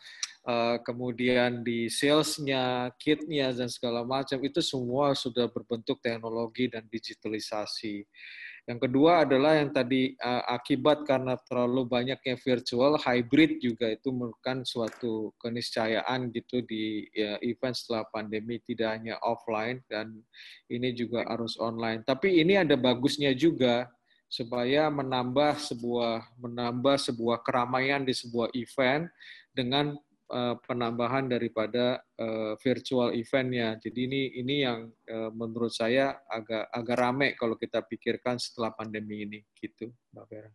S1: uh, kemudian di salesnya, kitnya dan segala macam itu semua sudah berbentuk teknologi dan digitalisasi. Yang kedua adalah yang tadi uh, akibat karena terlalu banyaknya virtual, hybrid juga itu merupakan suatu keniscayaan gitu di ya, event setelah pandemi tidak hanya offline dan ini juga harus online. Tapi ini ada bagusnya juga supaya menambah sebuah menambah sebuah keramaian di sebuah event dengan Eh, penambahan daripada uh, virtual eventnya. Jadi ini ini yang uh, menurut saya agak agak rame kalau kita pikirkan setelah pandemi ini, gitu, Mbak Vera.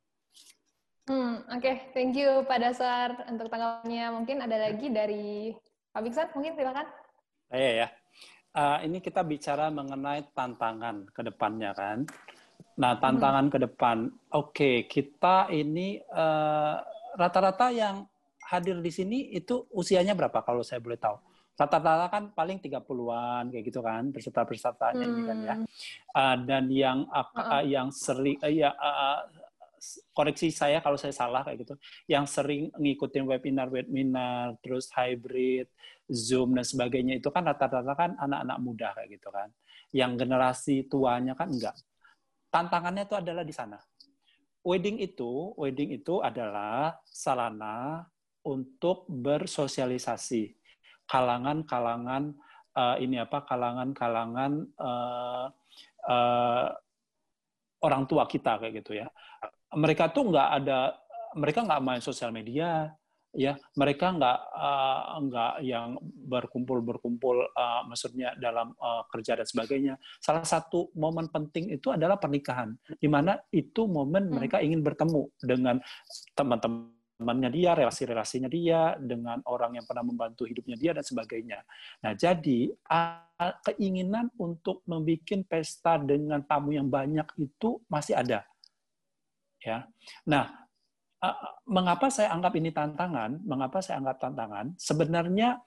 S3: Hmm, Oke, okay. thank you Pak Dasar untuk tanggapannya. Mungkin ada lagi dari Pak Biksan, mungkin silakan.
S4: Iya ya. Uh, ini kita bicara mengenai tantangan ke depannya kan. Nah, tantangan hmm. ke depan, oke, okay, kita ini rata-rata uh, rata -rata yang hadir di sini itu usianya berapa kalau saya boleh tahu? Rata-rata kan paling 30-an kayak gitu kan peserta-pesertanya hmm. ini kan ya. Uh, dan yang uh, uh, yang sering uh, ya uh, koreksi saya kalau saya salah kayak gitu. Yang sering ngikutin webinar-webinar terus hybrid, Zoom dan sebagainya itu kan rata-rata kan anak-anak muda kayak gitu kan. Yang generasi tuanya kan enggak. Tantangannya itu adalah di sana. Wedding itu, wedding itu adalah sarana untuk bersosialisasi kalangan-kalangan uh, ini apa kalangan-kalangan uh, uh, orang tua kita kayak gitu ya. Mereka tuh nggak ada mereka nggak main sosial media ya mereka nggak uh, nggak yang berkumpul berkumpul uh, maksudnya dalam uh, kerja dan sebagainya salah satu momen penting itu adalah pernikahan di mana itu momen hmm. mereka ingin bertemu dengan teman-teman temannya dia, relasi-relasinya dia, dengan orang yang pernah membantu hidupnya dia, dan sebagainya. Nah, jadi keinginan untuk membuat pesta dengan tamu yang banyak itu masih ada. Ya. Nah, mengapa saya anggap ini tantangan? Mengapa saya anggap tantangan? Sebenarnya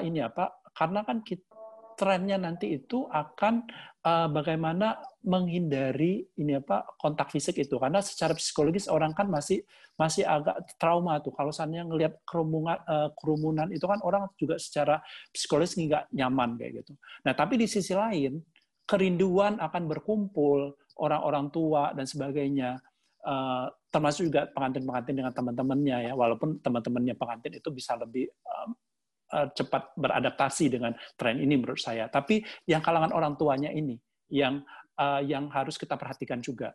S4: ini apa? Karena kan kita, trennya nanti itu akan uh, bagaimana menghindari ini apa kontak fisik itu. Karena secara psikologis orang kan masih masih agak trauma tuh. Kalau misalnya ngelihat kerumunan uh, kerumunan itu kan orang juga secara psikologis nggak nyaman kayak gitu. Nah tapi di sisi lain kerinduan akan berkumpul orang-orang tua dan sebagainya uh, termasuk juga pengantin-pengantin dengan teman-temannya ya. Walaupun teman-temannya pengantin itu bisa lebih Eh, cepat beradaptasi dengan tren ini menurut saya. Tapi yang kalangan orang tuanya ini yang uh, yang harus kita perhatikan juga.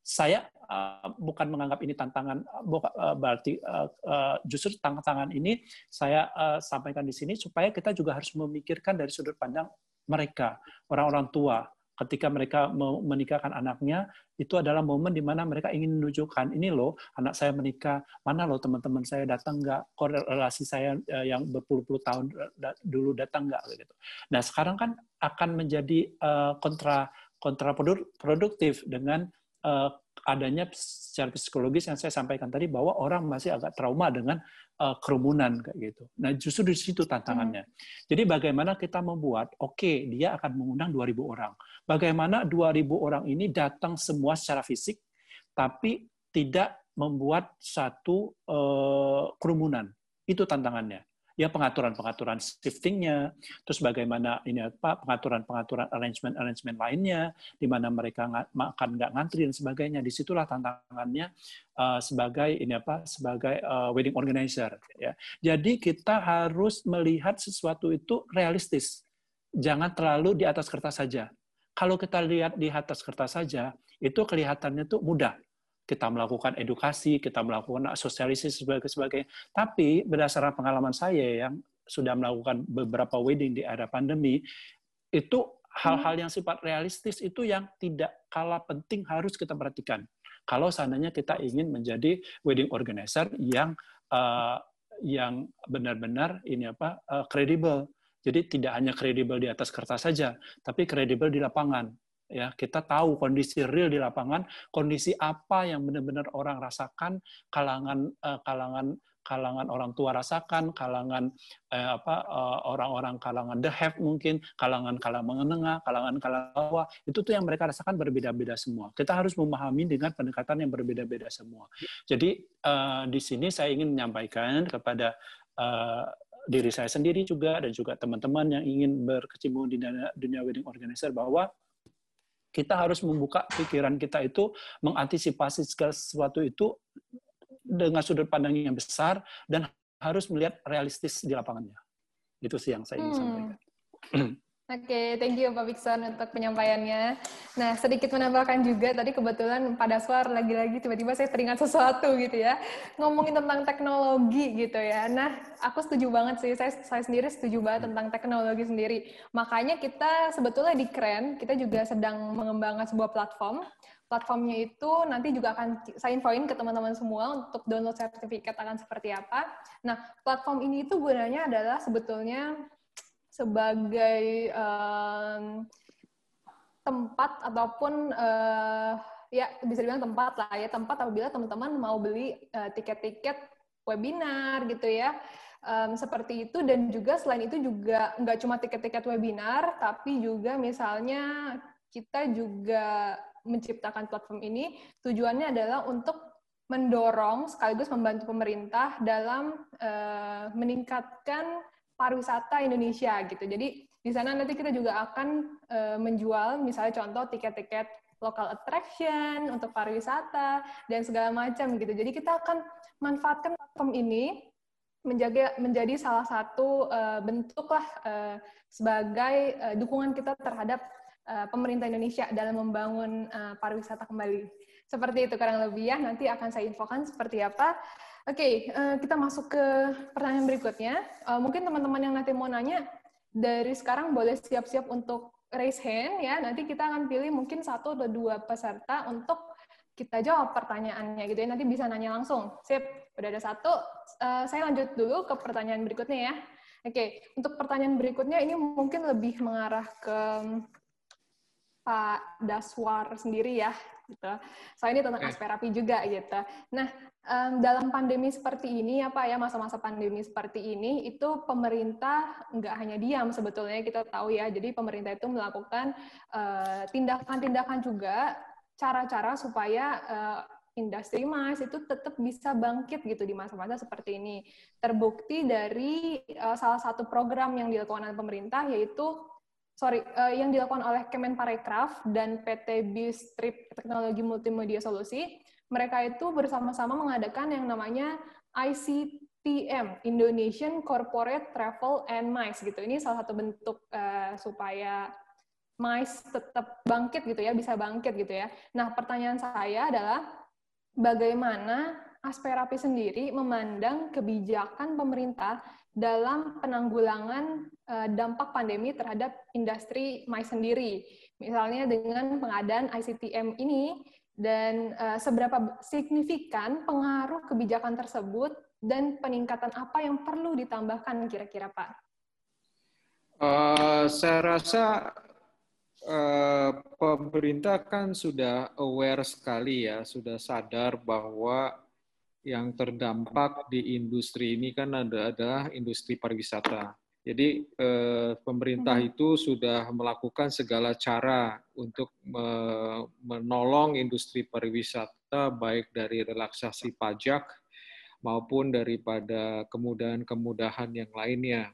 S4: Saya uh, bukan menganggap ini tantangan, uh, berarti uh, uh, justru tantangan ini saya uh, sampaikan di sini supaya kita juga harus memikirkan dari sudut pandang mereka, orang-orang tua, ketika mereka menikahkan anaknya, itu adalah momen di mana mereka ingin menunjukkan, ini loh, anak saya menikah, mana loh teman-teman saya datang nggak, korelasi saya eh, yang berpuluh-puluh tahun dulu datang nggak, gitu. Nah sekarang kan akan menjadi eh, kontra kontraproduktif dengan eh, adanya secara psikologis yang saya sampaikan tadi bahwa orang masih agak trauma dengan uh, kerumunan kayak gitu. Nah, justru di situ tantangannya. Hmm. Jadi bagaimana kita membuat oke, okay, dia akan mengundang 2000 orang. Bagaimana 2000 orang ini datang semua secara fisik tapi tidak membuat satu uh, kerumunan. Itu tantangannya ya pengaturan-pengaturan shiftingnya, terus bagaimana ini apa pengaturan-pengaturan arrangement-arrangement lainnya, di mana mereka makan nggak ngantri dan sebagainya. Di situlah tantangannya uh, sebagai ini apa sebagai uh, wedding organizer. Ya. Jadi kita harus melihat sesuatu itu realistis, jangan terlalu di atas kertas saja. Kalau kita lihat di atas kertas saja, itu kelihatannya tuh mudah kita melakukan edukasi, kita melakukan sosialisasi sebagai sebagainya. Tapi berdasarkan pengalaman saya yang sudah melakukan beberapa wedding di era pandemi, itu hal-hal hmm. yang sifat realistis itu yang tidak kalah penting harus kita perhatikan. Kalau seandainya kita ingin menjadi wedding organizer yang uh, yang benar-benar ini apa kredibel. Uh, Jadi tidak hanya kredibel di atas kertas saja, tapi kredibel di lapangan ya kita tahu kondisi real di lapangan kondisi apa yang benar-benar orang rasakan kalangan uh, kalangan kalangan orang tua rasakan kalangan eh, apa uh, orang-orang kalangan the have mungkin kalangan kalangan menengah kalangan kalangan bawah itu tuh yang mereka rasakan berbeda-beda semua. Kita harus memahami dengan pendekatan yang berbeda-beda semua. Jadi uh, di sini saya ingin menyampaikan kepada uh, diri saya sendiri juga dan juga teman-teman yang ingin berkecimpung di dunia wedding organizer bahwa kita harus membuka pikiran kita itu mengantisipasi segala sesuatu itu dengan sudut pandang yang besar dan harus melihat realistis di lapangannya. Itu sih yang saya ingin hmm. sampaikan. [CLEARS THROAT]
S3: Oke, okay, thank you Pak Bikson untuk penyampaiannya. Nah, sedikit menambahkan juga tadi kebetulan pada suar lagi-lagi tiba-tiba saya teringat sesuatu gitu ya. Ngomongin tentang teknologi gitu ya. Nah, aku setuju banget sih. Saya, saya sendiri setuju banget tentang teknologi sendiri. Makanya kita sebetulnya di Keren, kita juga sedang mengembangkan sebuah platform. Platformnya itu nanti juga akan saya infoin ke teman-teman semua untuk download sertifikat akan seperti apa. Nah, platform ini itu gunanya adalah sebetulnya sebagai um, tempat ataupun uh, ya bisa dibilang tempat lah ya. Tempat apabila teman-teman mau beli eh, tiket-tiket webinar gitu ya. Um, seperti itu. Dan juga selain itu juga nggak cuma tiket-tiket webinar tapi juga misalnya kita juga menciptakan platform ini. Tujuannya adalah untuk mendorong sekaligus membantu pemerintah dalam uh, meningkatkan pariwisata Indonesia gitu. Jadi di sana nanti kita juga akan uh, menjual misalnya contoh tiket-tiket local attraction untuk pariwisata dan segala macam gitu. Jadi kita akan manfaatkan platform ini menjaga menjadi salah satu uh, bentuk lah uh, sebagai uh, dukungan kita terhadap uh, pemerintah Indonesia dalam membangun uh, pariwisata kembali. Seperti itu kurang lebih ya. Nanti akan saya infokan seperti apa. Oke, okay, uh, kita masuk ke pertanyaan berikutnya. Uh, mungkin teman-teman yang nanti mau nanya dari sekarang boleh siap-siap untuk raise hand ya. Nanti kita akan pilih mungkin satu atau dua peserta untuk kita jawab pertanyaannya gitu ya. Nanti bisa nanya langsung. Sip, udah ada satu. Uh, saya lanjut dulu ke pertanyaan berikutnya ya. Oke, untuk pertanyaan berikutnya ini mungkin lebih mengarah ke Pak Daswar sendiri ya, gitu. Soalnya ini tentang asperapi juga gitu. Nah, um, dalam pandemi seperti ini ya Pak ya masa-masa pandemi seperti ini itu pemerintah nggak hanya diam sebetulnya kita tahu ya. Jadi pemerintah itu melakukan uh, tindakan-tindakan uh, juga cara-cara supaya uh, industri emas itu tetap bisa bangkit gitu di masa-masa seperti ini. Terbukti dari uh, salah satu program yang dilakukan oleh pemerintah yaitu sorry uh, yang dilakukan oleh Kemenparekraf dan PT Bistrip Teknologi Multimedia Solusi. Mereka itu bersama-sama mengadakan yang namanya ICTM Indonesian Corporate Travel and MICE gitu. Ini salah satu bentuk uh, supaya mais tetap bangkit gitu ya, bisa bangkit gitu ya. Nah, pertanyaan saya adalah bagaimana Asperapi sendiri memandang kebijakan pemerintah dalam penanggulangan uh, dampak pandemi terhadap industri mais sendiri. Misalnya dengan pengadaan ICTM ini dan uh, seberapa signifikan pengaruh kebijakan tersebut dan peningkatan apa yang perlu ditambahkan kira-kira Pak?
S1: Uh, saya rasa Eh, pemerintah kan sudah aware sekali ya, sudah sadar bahwa yang terdampak di industri ini kan ada adalah industri pariwisata. Jadi eh, pemerintah hmm. itu sudah melakukan segala cara untuk menolong industri pariwisata baik dari relaksasi pajak maupun daripada kemudahan-kemudahan yang lainnya.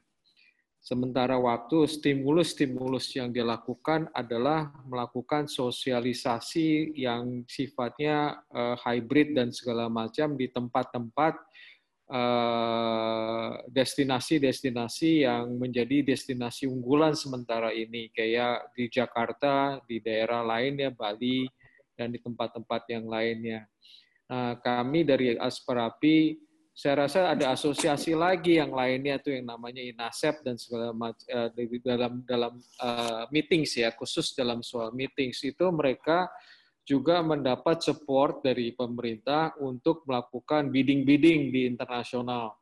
S1: Sementara waktu stimulus-stimulus yang dilakukan adalah melakukan sosialisasi yang sifatnya uh, hybrid dan segala macam di tempat-tempat uh, destinasi-destinasi yang menjadi destinasi unggulan sementara ini kayak di Jakarta, di daerah lainnya Bali dan di tempat-tempat yang lainnya. Nah, kami dari Asperapi saya rasa ada asosiasi lagi yang lainnya tuh yang namanya INASEP dan segala macam uh, dalam dalam uh, meetings ya khusus dalam soal meetings itu mereka juga mendapat support dari pemerintah untuk melakukan bidding-bidding di internasional.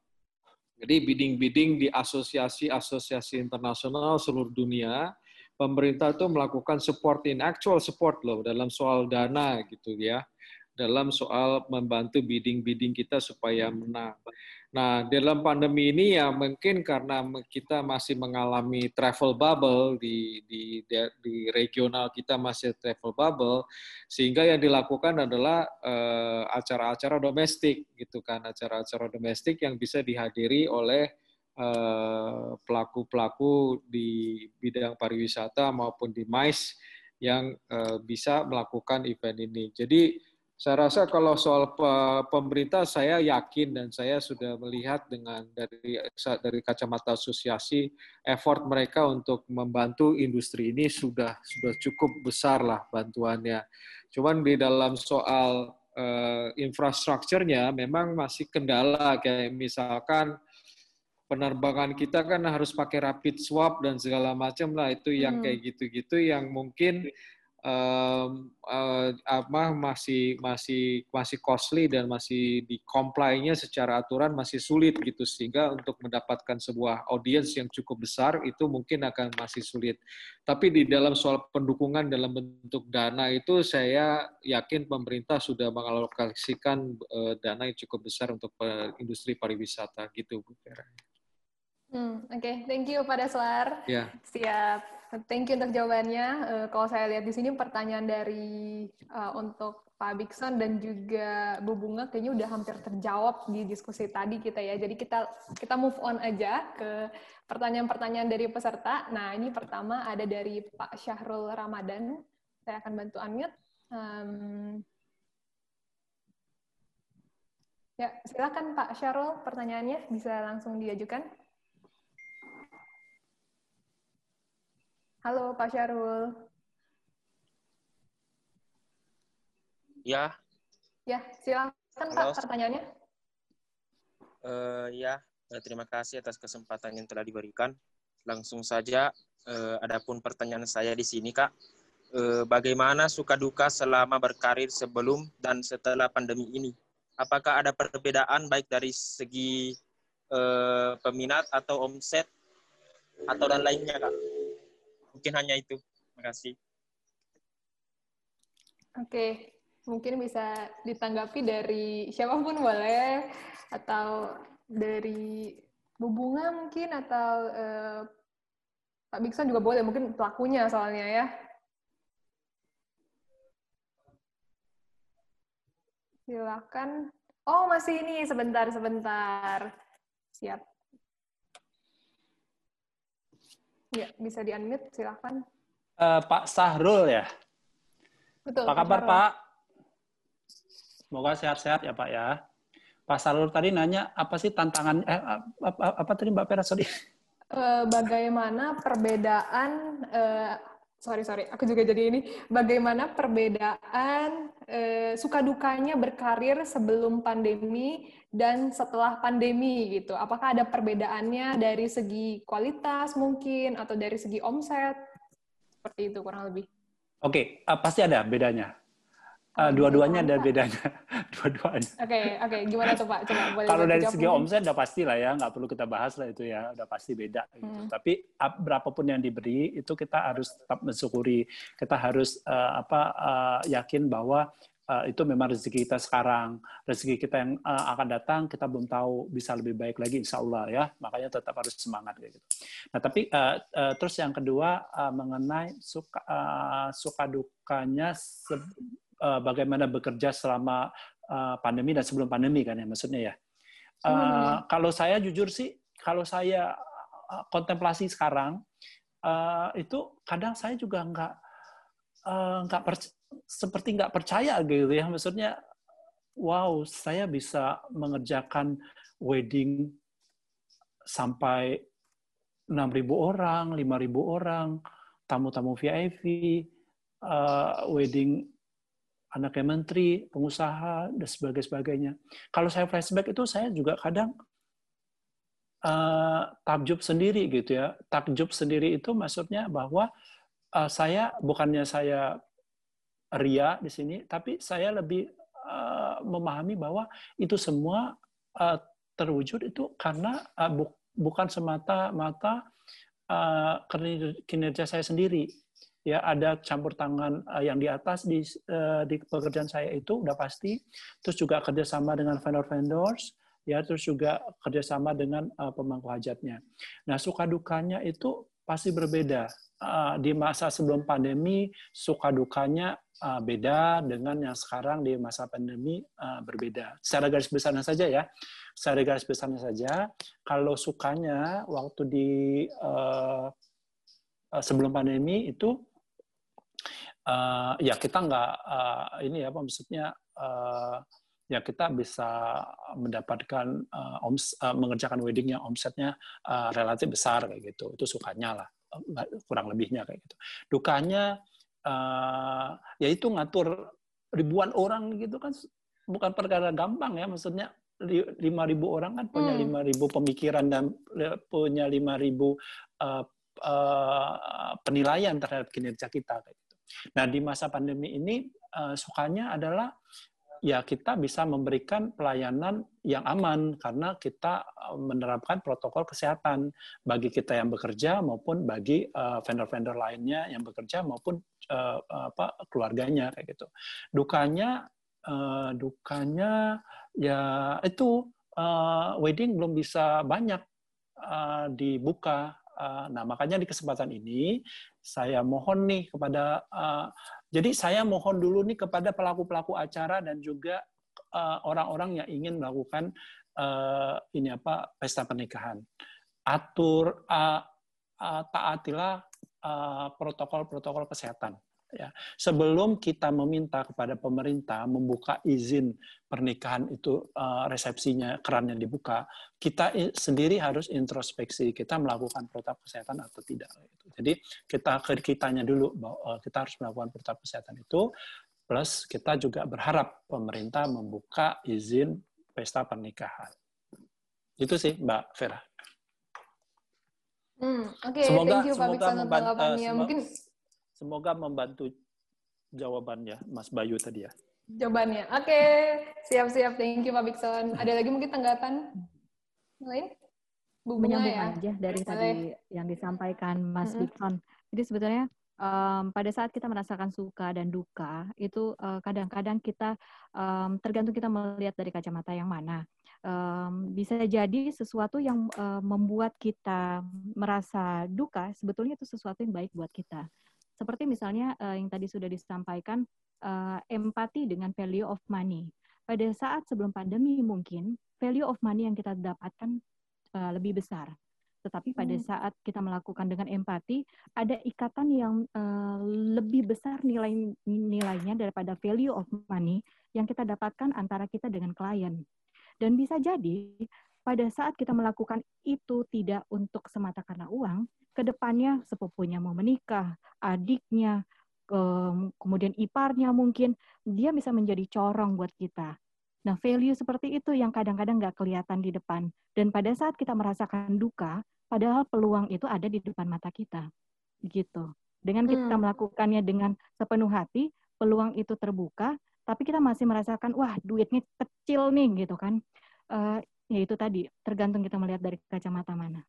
S1: Jadi bidding-bidding di asosiasi-asosiasi internasional seluruh dunia, pemerintah itu melakukan support in actual support loh dalam soal dana gitu ya dalam soal membantu bidding-bidding kita supaya menang. Nah, dalam pandemi ini ya mungkin karena kita masih mengalami travel bubble di, di, di regional kita masih travel bubble, sehingga yang dilakukan adalah uh, acara-acara domestik gitu kan, acara-acara domestik yang bisa dihadiri oleh eh, pelaku-pelaku uh, di bidang pariwisata maupun di MICE yang uh, bisa melakukan event ini. Jadi saya rasa kalau soal pemerintah saya yakin dan saya sudah melihat dengan dari dari kacamata asosiasi effort mereka untuk membantu industri ini sudah sudah cukup besar lah bantuannya. Cuman di dalam soal uh, infrastrukturnya memang masih kendala kayak misalkan penerbangan kita kan harus pakai rapid swab dan segala macam lah itu yang hmm. kayak gitu-gitu yang mungkin um, uh, apa masih masih masih costly dan masih di comply-nya secara aturan masih sulit gitu sehingga untuk mendapatkan sebuah audiens yang cukup besar itu mungkin akan masih sulit. Tapi di dalam soal pendukungan dalam bentuk dana itu saya yakin pemerintah sudah mengalokasikan uh, dana yang cukup besar untuk industri pariwisata gitu Bu Vera.
S3: Hmm, Oke, okay. thank you Pak Deswar.
S1: Ya.
S3: Siap. Thank you untuk jawabannya. Uh, kalau saya lihat di sini pertanyaan dari uh, untuk Pak Bikson dan juga Bu Bunga kayaknya udah hampir terjawab di diskusi tadi kita ya. Jadi kita kita move on aja ke pertanyaan-pertanyaan dari peserta. Nah, ini pertama ada dari Pak Syahrul Ramadan. Saya akan bantu unmute. Um, ya, silakan Pak Syahrul, pertanyaannya bisa langsung diajukan. Halo Pak Syarul.
S6: Ya.
S3: Ya, silakan Halo. Pak pertanyaannya.
S6: Uh, ya, uh, terima kasih atas kesempatan yang telah diberikan. Langsung saja, uh, adapun pertanyaan saya di sini Kak, uh, bagaimana suka duka selama berkarir sebelum dan setelah pandemi ini? Apakah ada perbedaan baik dari segi uh, peminat atau omset atau dan lainnya Kak? Mungkin hanya itu. Terima kasih.
S3: Oke, mungkin bisa ditanggapi dari siapa pun boleh, atau dari Bubunga mungkin, atau eh, Pak Bikson juga boleh, mungkin pelakunya soalnya ya. Silakan. Oh, masih ini sebentar sebentar. Siap. Ya, bisa di-unmute, silakan.
S4: Uh, Pak Sahrul ya?
S3: Betul.
S4: Apa kabar Pak? Semoga sehat-sehat ya Pak ya. Pak Sahrul tadi nanya apa sih tantangan eh, apa, apa tadi Mbak Pera sorry?
S3: Uh, bagaimana perbedaan uh, sorry sorry. Aku juga jadi ini. Bagaimana perbedaan eh, suka dukanya berkarir sebelum pandemi dan setelah pandemi gitu? Apakah ada perbedaannya dari segi kualitas mungkin atau dari segi omset? Seperti itu kurang lebih.
S4: Oke okay, uh, pasti ada bedanya Uh, dua-duanya ada bedanya. [LAUGHS] dua-duanya.
S3: Oke, okay, oke. Okay. Gimana tuh Pak? Coba
S4: boleh Kalau dari segi omset udah pasti lah ya, nggak perlu kita bahas lah itu ya, udah pasti beda. Gitu. Hmm. Tapi berapapun yang diberi itu kita harus tetap mensyukuri. Kita harus uh, apa uh, yakin bahwa uh, itu memang rezeki kita sekarang. Rezeki kita yang uh, akan datang kita belum tahu bisa lebih baik lagi insya Allah ya. Makanya tetap harus semangat gitu. Nah tapi uh, uh, terus yang kedua uh, mengenai suka uh, suka dukanya uh, bagaimana bekerja selama uh, pandemi dan sebelum pandemi kan ya maksudnya ya. Uh, hmm. Kalau saya jujur sih, kalau saya kontemplasi sekarang uh, itu kadang saya juga nggak uh, nggak seperti nggak percaya gitu ya maksudnya wow saya bisa mengerjakan wedding sampai 6.000 orang, 5.000 orang, tamu-tamu VIP, uh, wedding anaknya menteri, pengusaha, dan sebagainya. Kalau saya flashback itu saya juga kadang uh, takjub sendiri gitu ya. Takjub sendiri itu maksudnya bahwa uh, saya bukannya saya ria di sini, tapi saya lebih uh, memahami bahwa itu semua uh, terwujud itu karena uh, bu bukan semata-mata uh, kinerja saya sendiri, ya ada campur tangan uh, yang di atas di uh, di pekerjaan saya itu udah pasti. Terus juga kerjasama dengan vendor-vendors ya terus juga kerjasama dengan uh, pemangku hajatnya. Nah suka dukanya itu pasti berbeda. Uh, di masa sebelum pandemi suka dukanya uh, beda dengan yang sekarang di masa pandemi uh, berbeda. Secara garis besarnya saja ya. Secara garis besarnya saja kalau sukanya waktu di uh, sebelum pandemi itu uh, ya kita nggak uh, ini ya apa maksudnya uh, ya kita bisa mendapatkan uh, oms, uh, mengerjakan wedding yang omsetnya uh, relatif besar kayak gitu itu sukanya lah kurang lebihnya kayak gitu dukanya uh, ya itu ngatur ribuan orang gitu kan bukan perkara gampang ya maksudnya lima ribu orang kan punya hmm. lima hmm. ribu pemikiran dan punya lima ribu uh, uh, penilaian terhadap kinerja kita kayak gitu. Nah, di masa pandemi ini uh, sukanya adalah ya kita bisa memberikan pelayanan yang aman karena kita eh, menerapkan protokol kesehatan bagi kita yang bekerja maupun bagi uh, vendor-vendor lainnya yang bekerja maupun uh, apa keluarganya kayak gitu. Dukanya uh, dukanya ya itu uh, wedding belum bisa banyak dibuka. Uh, nah, makanya di kesempatan ini saya mohon nih kepada uh, jadi saya mohon dulu nih kepada pelaku-pelaku acara dan juga orang-orang uh, yang ingin melakukan ini apa pesta pernikahan. Atur taatilah protokol-protokol kesehatan ya sebelum kita meminta kepada pemerintah membuka izin pernikahan itu uh, resepsinya kerannya dibuka kita sendiri harus introspeksi kita melakukan protokol kesehatan atau tidak gitu. jadi kita ke kitanya dulu bahwa uh, kita harus melakukan protokol kesehatan itu plus kita juga berharap pemerintah membuka izin pesta pernikahan itu sih Mbak Vera
S3: Hmm, Oke, okay, semoga, thank you Pak Biksan untuk tanggapannya. Mungkin
S4: Semoga membantu jawabannya Mas Bayu tadi ya.
S3: Jawabannya. Oke, okay. siap-siap. Thank you Pak Bikson. Ada lagi mungkin tanggapan lain?
S2: Bu Menyambung ya? aja dari Boleh. tadi yang disampaikan Mas mm -hmm. Bikson. Jadi sebetulnya um, pada saat kita merasakan suka dan duka itu uh, kadang-kadang uh, kita um, tergantung kita melihat dari kacamata yang mana. Um, bisa jadi sesuatu yang uh, membuat kita merasa duka sebetulnya itu sesuatu yang baik buat kita. Seperti misalnya uh, yang tadi sudah disampaikan uh, empati dengan value of money. Pada saat sebelum pandemi mungkin value of money yang kita dapatkan uh, lebih besar. Tetapi pada hmm. saat kita melakukan dengan empati, ada ikatan yang uh, lebih besar nilai nilainya daripada value of money yang kita dapatkan antara kita dengan klien. Dan bisa jadi pada saat kita melakukan itu tidak untuk semata karena uang, ke depannya sepupunya mau menikah, adiknya, kemudian iparnya mungkin, dia bisa menjadi corong buat kita. Nah, value seperti itu yang kadang-kadang nggak kelihatan di depan. Dan pada saat kita merasakan duka, padahal peluang itu ada di depan mata kita. Gitu. Dengan kita hmm. melakukannya dengan sepenuh hati, peluang itu terbuka, tapi kita masih merasakan, wah duitnya kecil nih gitu kan. Uh, ya itu tadi, tergantung kita melihat dari kacamata mana.